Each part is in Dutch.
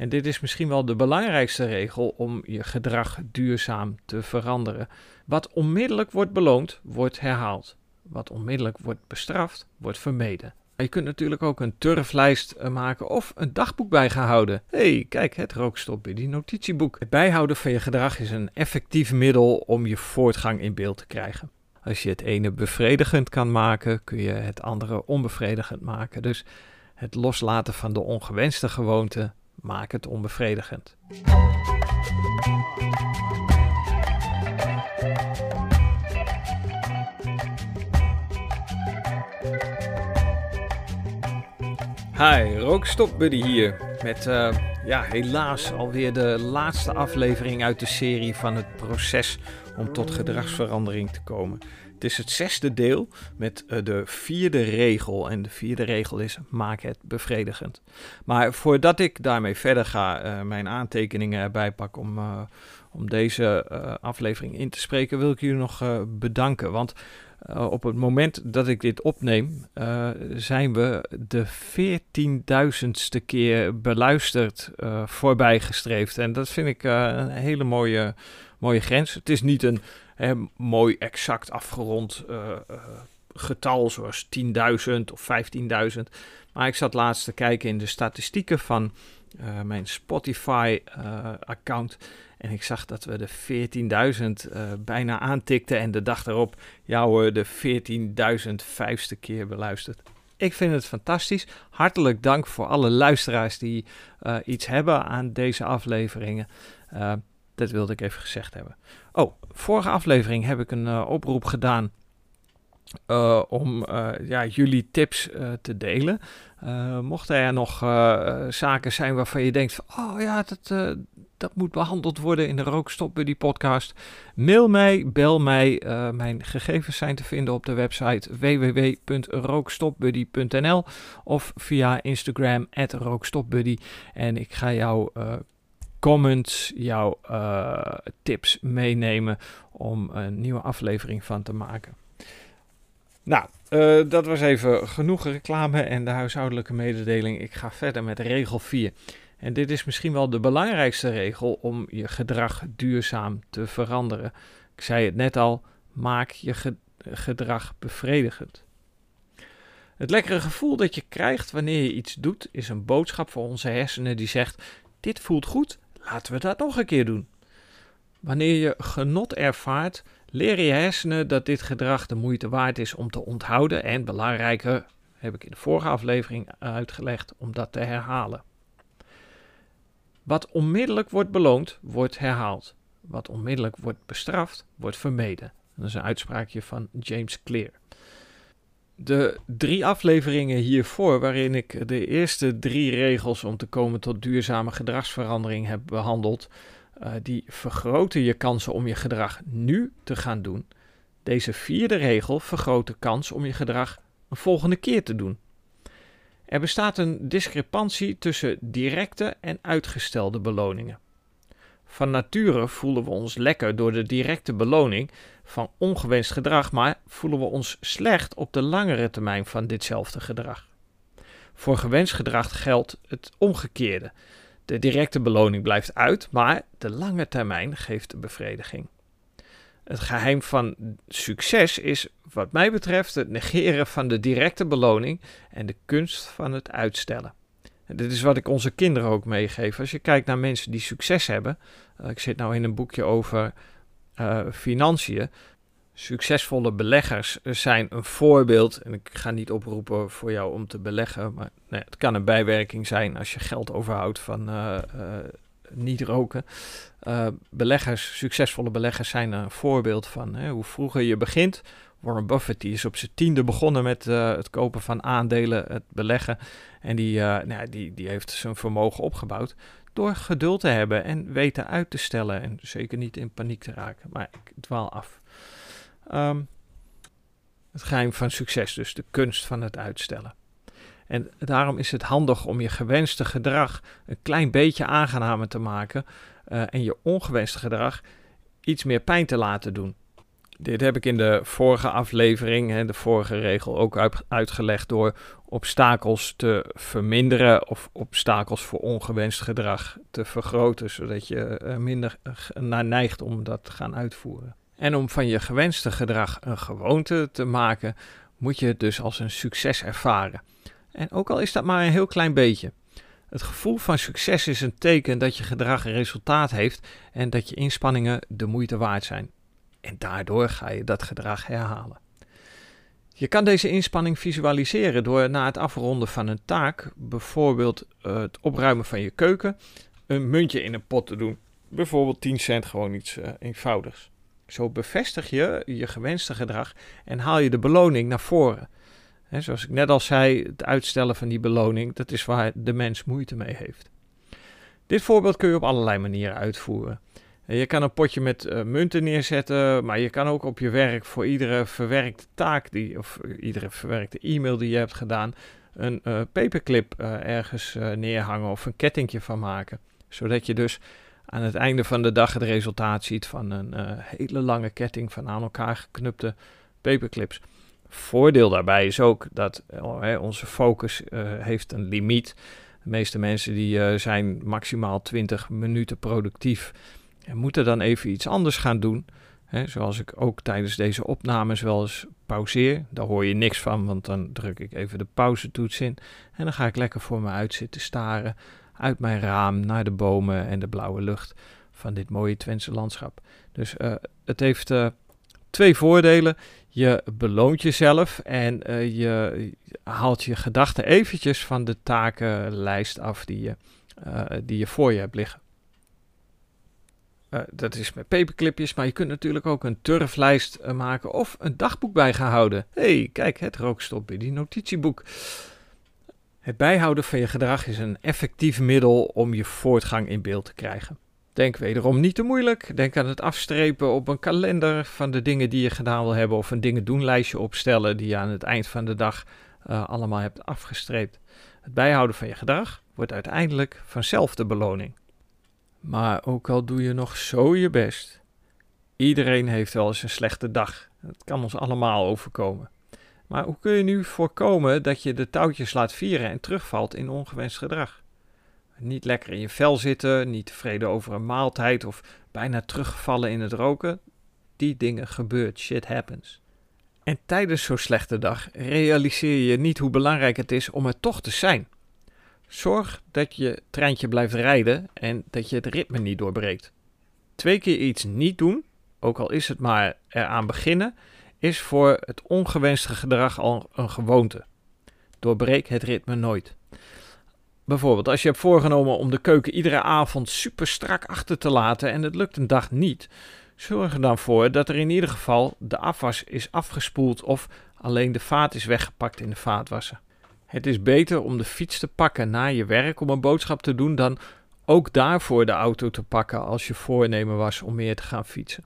En dit is misschien wel de belangrijkste regel om je gedrag duurzaam te veranderen. Wat onmiddellijk wordt beloond, wordt herhaald. Wat onmiddellijk wordt bestraft, wordt vermeden. Je kunt natuurlijk ook een turflijst eh, maken of een dagboek bijgehouden. hey, kijk, het rookstop bij die notitieboek. Het bijhouden van je gedrag is een effectief middel om je voortgang in beeld te krijgen. Als je het ene bevredigend kan maken, kun je het andere onbevredigend maken. Dus het loslaten van de ongewenste gewoonte maakt het onbevredigend. Hi, Rookstop Buddy hier. Met uh, ja, helaas alweer de laatste aflevering uit de serie van het proces om tot gedragsverandering te komen. Het is het zesde deel met uh, de vierde regel. En de vierde regel is: maak het bevredigend. Maar voordat ik daarmee verder ga, uh, mijn aantekeningen erbij pak om, om deze aflevering in te spreken, wil ik jullie nog bedanken. Want op het moment dat ik dit opneem, zijn we de 14.000ste keer beluisterd voorbij gestreefd. En dat vind ik een hele mooie, mooie grens. Het is niet een mooi exact afgerond getal zoals 10.000 of 15.000. Maar ik zat laatst te kijken in de statistieken van mijn Spotify-account. En ik zag dat we de 14.000 uh, bijna aantikten. En de dag daarop, ja de 14.005ste keer beluisterd. Ik vind het fantastisch. Hartelijk dank voor alle luisteraars die iets hebben aan deze afleveringen. Dat wilde ik even gezegd hebben. Oh, vorige aflevering heb ik een oproep gedaan uh, om uh, ja, jullie tips te delen. mochten er nog zaken zijn waarvan je denkt: van, oh ja, dat, dat moet behandeld worden in de Rookstop Buddy podcast. Mail mij, bel mij. Mijn gegevens zijn te vinden op de website www.rookstopbuddy.nl of via Instagram rookstopbuddy. En ik ga jouw uh, comments, jouw uh, tips meenemen om een nieuwe aflevering van te maken. Nou, dat was even genoeg reclame en de huishoudelijke mededeling. Ik ga verder met regel 4. En dit is misschien wel de belangrijkste regel om je gedrag duurzaam te veranderen. Ik zei het net al, maak je gedrag bevredigend. Het lekkere gevoel dat je krijgt wanneer je iets doet, is een boodschap voor onze hersenen die zegt: Dit voelt goed, laten we dat nog een keer doen. Wanneer je genot ervaart, leren je hersenen dat dit gedrag de moeite waard is om te onthouden en belangrijker, heb ik in de vorige aflevering uitgelegd, om dat te herhalen. Wat onmiddellijk wordt beloond, wordt herhaald. Wat onmiddellijk wordt bestraft, wordt vermeden. Dat is een uitspraakje van James Clear. De drie afleveringen hiervoor, waarin ik de eerste drie regels om te komen tot duurzame gedragsverandering heb behandeld, uh, die vergroten je kansen om je gedrag nu te gaan doen. Deze vierde regel vergroot de kans om je gedrag een volgende keer te doen. Er bestaat een discrepantie tussen directe en uitgestelde beloningen. Van nature voelen we ons lekker door de directe beloning van ongewenst gedrag, maar voelen we ons slecht op de langere termijn van ditzelfde gedrag. Voor gewenst gedrag geldt het omgekeerde. De directe beloning blijft uit, maar de lange termijn geeft de bevrediging. Het geheim van succes is, wat mij betreft, het negeren van de directe beloning en de kunst van het uitstellen. Dit is wat ik onze kinderen ook meegeef. Als je kijkt naar mensen die succes hebben, uh, ik zit nou in een boekje over uh, financiën. Succesvolle beleggers zijn een voorbeeld. En ik ga niet oproepen voor jou om te beleggen, maar het kan een bijwerking zijn als je geld overhoudt van uh, niet roken. Beleggers, succesvolle beleggers zijn een voorbeeld van hè, hoe vroeger je begint. Warren Buffett die is op zijn tiende begonnen met uh, het kopen van aandelen, het beleggen. En die, uh, nou, die, die heeft zijn vermogen opgebouwd door geduld te hebben en weten uit te stellen. En zeker niet in paniek te raken. Maar ik dwaal af. Um, het geheim van succes, dus de kunst van het uitstellen. En daarom is het handig om je gewenste gedrag een klein beetje aangenamer te maken uh, en je ongewenste gedrag iets meer pijn te laten doen. Dit heb ik in de vorige aflevering, hè, de vorige regel, ook uitgelegd door obstakels te verminderen of obstakels voor ongewenst gedrag te vergroten, zodat je minder naar neigt om dat te gaan uitvoeren. En om van je gewenste gedrag een gewoonte te maken, moet je het dus als een succes ervaren. En ook al is dat maar een heel klein beetje. Het gevoel van succes is een teken dat je gedrag resultaat heeft en dat je inspanningen de moeite waard zijn. En daardoor ga je dat gedrag herhalen. Je kan deze inspanning visualiseren door na het afronden van een taak, bijvoorbeeld eh, het opruimen van je keuken, een muntje in een pot te doen. Bijvoorbeeld 10 cent, gewoon iets uh, eenvoudigs. Zo bevestig je je gewenste gedrag en haal je de beloning naar voren. zoals ik net al zei, het uitstellen van die beloning, dat is waar de mens moeite mee heeft. Dit voorbeeld kun je op allerlei manieren uitvoeren. Je kan een potje met uh, munten neerzetten, maar je kan ook op je werk voor iedere verwerkte taak die, of iedere verwerkte e-mail die je hebt gedaan, een uh, paperclip ergens neerhangen of een kettingje van maken. Zodat je dus aan het einde van de dag het resultaat ziet van een hele lange ketting van aan elkaar geknupte paperclips. Voordeel daarbij is ook dat onze focus heeft een limiet. De meeste mensen die zijn maximaal 20 minuten productief en moeten dan even iets anders gaan doen. Zoals ik ook tijdens deze opnames wel eens pauzeer. Daar hoor je niks van, want dan druk ik even de pauzetoets in. En dan ga ik lekker voor me uit zitten staren. Uit mijn raam naar de bomen en de blauwe lucht van dit mooie Twentse landschap. Dus uh, het heeft uh, twee voordelen. Je beloont jezelf en uh, je haalt je gedachten eventjes van de takenlijst af die je, die je voor je hebt liggen. Uh, dat is met paperclipjes, maar je kunt natuurlijk ook een turflijst uh, maken of een dagboek bij gaan houden. hey, kijk, het rookstop in die notitieboek. Het bijhouden van je gedrag is een effectief middel om je voortgang in beeld te krijgen. Denk wederom niet te moeilijk. Denk aan het afstrepen op een kalender van de dingen die je gedaan wil hebben of een dingen doen lijstje opstellen die je aan het eind van de dag uh, allemaal hebt afgestreept. Het bijhouden van je gedrag wordt uiteindelijk vanzelf de beloning. Maar ook al doe je nog zo je best, iedereen heeft wel eens een slechte dag. Dat kan ons allemaal overkomen. Maar hoe kun je nu voorkomen dat je de touwtjes laat vieren en terugvalt in ongewenst gedrag? Niet lekker in je vel zitten, niet tevreden over een maaltijd of bijna terugvallen in het roken. Die dingen gebeurt, shit happens. En tijdens zo'n slechte dag realiseer je niet hoe belangrijk het is om er toch te zijn. Zorg dat je treintje blijft rijden en dat je het ritme niet doorbreekt. Twee keer iets niet doen, ook al is het maar eraan beginnen, is voor het ongewenste gedrag al een gewoonte. Doorbreek het ritme nooit. Bijvoorbeeld, als je hebt voorgenomen om de keuken iedere avond super strak achter te laten en het lukt een dag niet, zorg er dan voor dat er in ieder geval de afwas is afgespoeld of alleen de vaat is weggepakt in de vaatwasser. Het is beter om de fiets te pakken na je werk om een boodschap te doen dan ook daarvoor de auto te pakken als je voornemen was om meer te gaan fietsen.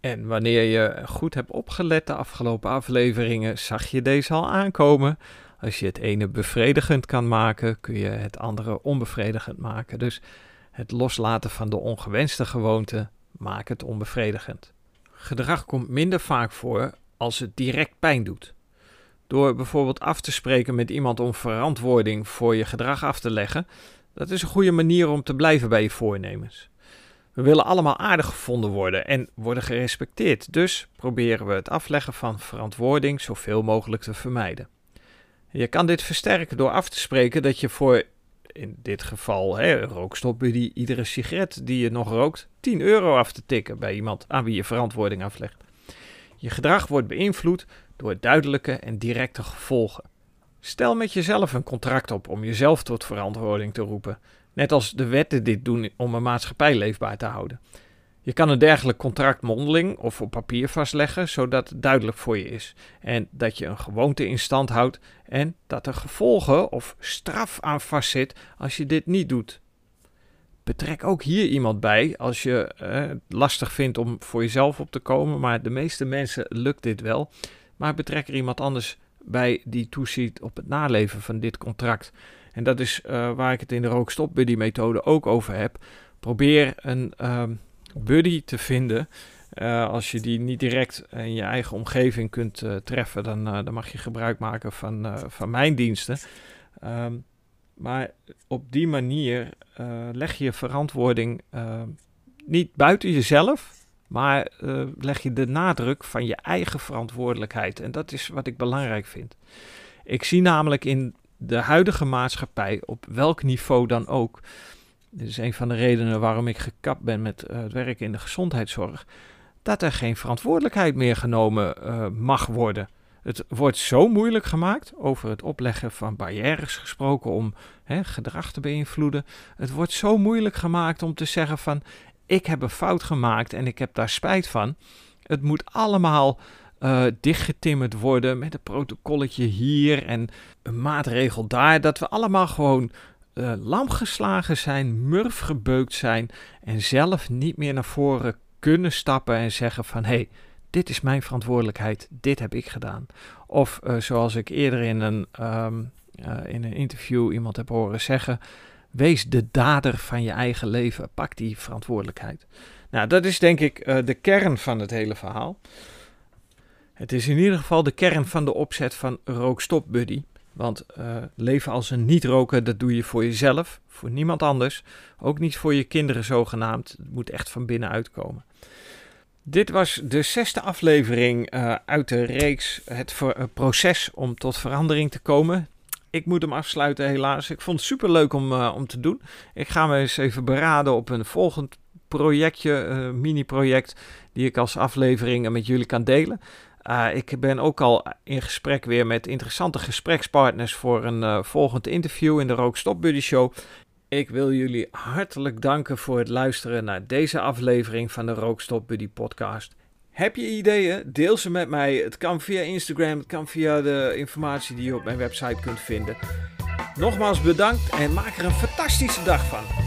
En wanneer je goed hebt opgelet de afgelopen afleveringen, zag je deze al aankomen. Als je het ene bevredigend kan maken, kun je het andere onbevredigend maken. Dus het loslaten van de ongewenste gewoonte maakt het onbevredigend. Gedrag komt minder vaak voor als het direct pijn doet. Door bijvoorbeeld af te spreken met iemand om verantwoording voor je gedrag af te leggen, dat is een goede manier om te blijven bij je voornemens. We willen allemaal aardig gevonden worden en worden gerespecteerd, dus proberen we het afleggen van verantwoording zoveel mogelijk te vermijden. Je kan dit versterken door af te spreken dat je voor, in dit geval, hè, rookstopbuddy, iedere sigaret die je nog rookt, 10 euro af te tikken bij iemand aan wie je verantwoording aflegt. Je gedrag wordt beïnvloed door duidelijke en directe gevolgen. Stel met jezelf een contract op om jezelf tot verantwoording te roepen, net als de wetten dit doen om een maatschappij leefbaar te houden. Je kan een dergelijk contract mondeling of op papier vastleggen, zodat het duidelijk voor je is en dat je een gewoonte in stand houdt en dat er gevolgen of straf aan vastzit als je dit niet doet. Betrek ook hier iemand bij als je eh, het lastig vindt om voor jezelf op te komen, maar de meeste mensen lukt dit wel. Maar betrek er iemand anders bij die toeziet op het naleven van dit contract. En dat is uh, waar ik het in de rookstop-buddy methode ook over heb. Probeer een um, buddy te vinden als je die niet direct in je eigen omgeving kunt treffen, dan, dan mag je gebruik maken van, van mijn diensten. Ehm, maar op die manier leg je verantwoording niet buiten jezelf, maar leg je de nadruk van je eigen verantwoordelijkheid. En dat is wat ik belangrijk vind. Ik zie namelijk in de huidige maatschappij, op welk niveau dan ook. Dit is een van de redenen waarom ik gekapt ben met uh, het werken in de gezondheidszorg. Dat er geen verantwoordelijkheid meer genomen uh, mag worden. Het wordt zo moeilijk gemaakt, over het opleggen van barrières gesproken om hè, gedrag te beïnvloeden. Het wordt zo moeilijk gemaakt om te zeggen van ik heb een fout gemaakt en ik heb daar spijt van. Het moet allemaal uh, dichtgetimmerd worden met een protocolletje hier en een maatregel daar. Dat we allemaal gewoon uh, lam geslagen zijn, murf gebeukt zijn en zelf niet meer naar voren kunnen stappen en zeggen van hé, hey, dit is mijn verantwoordelijkheid, dit heb ik gedaan. Of uh, zoals ik eerder in een, um, in een interview iemand heb horen zeggen, wees de dader van je eigen leven, pak die verantwoordelijkheid. Nou, dat is denk ik de kern van het hele verhaal. Het is in ieder geval de kern van de opzet van Rookstop Buddy. Want uh, leven als een niet-roker, dat doe je voor jezelf, voor niemand anders. Ook niet voor je kinderen zogenaamd. Het moet echt van binnenuit komen. Dit was de zesde aflevering uh, uit de reeks Het proces om tot verandering te komen. Ik moet hem afsluiten helaas. Ik vond het super leuk om, om te doen. Ik ga me eens even beraden op een volgend projectje, mini-project, die ik als aflevering met jullie kan delen. Uh, ik ben ook al in gesprek weer met interessante gesprekspartners voor een volgend interview in de Rookstop Buddy Show. Ik wil jullie hartelijk danken voor het luisteren naar deze aflevering van de Rookstop Buddy podcast. Heb je ideeën? Deel ze met mij. Het kan via Instagram, het kan via de informatie die je op mijn website kunt vinden. Nogmaals bedankt en maak er een fantastische dag van.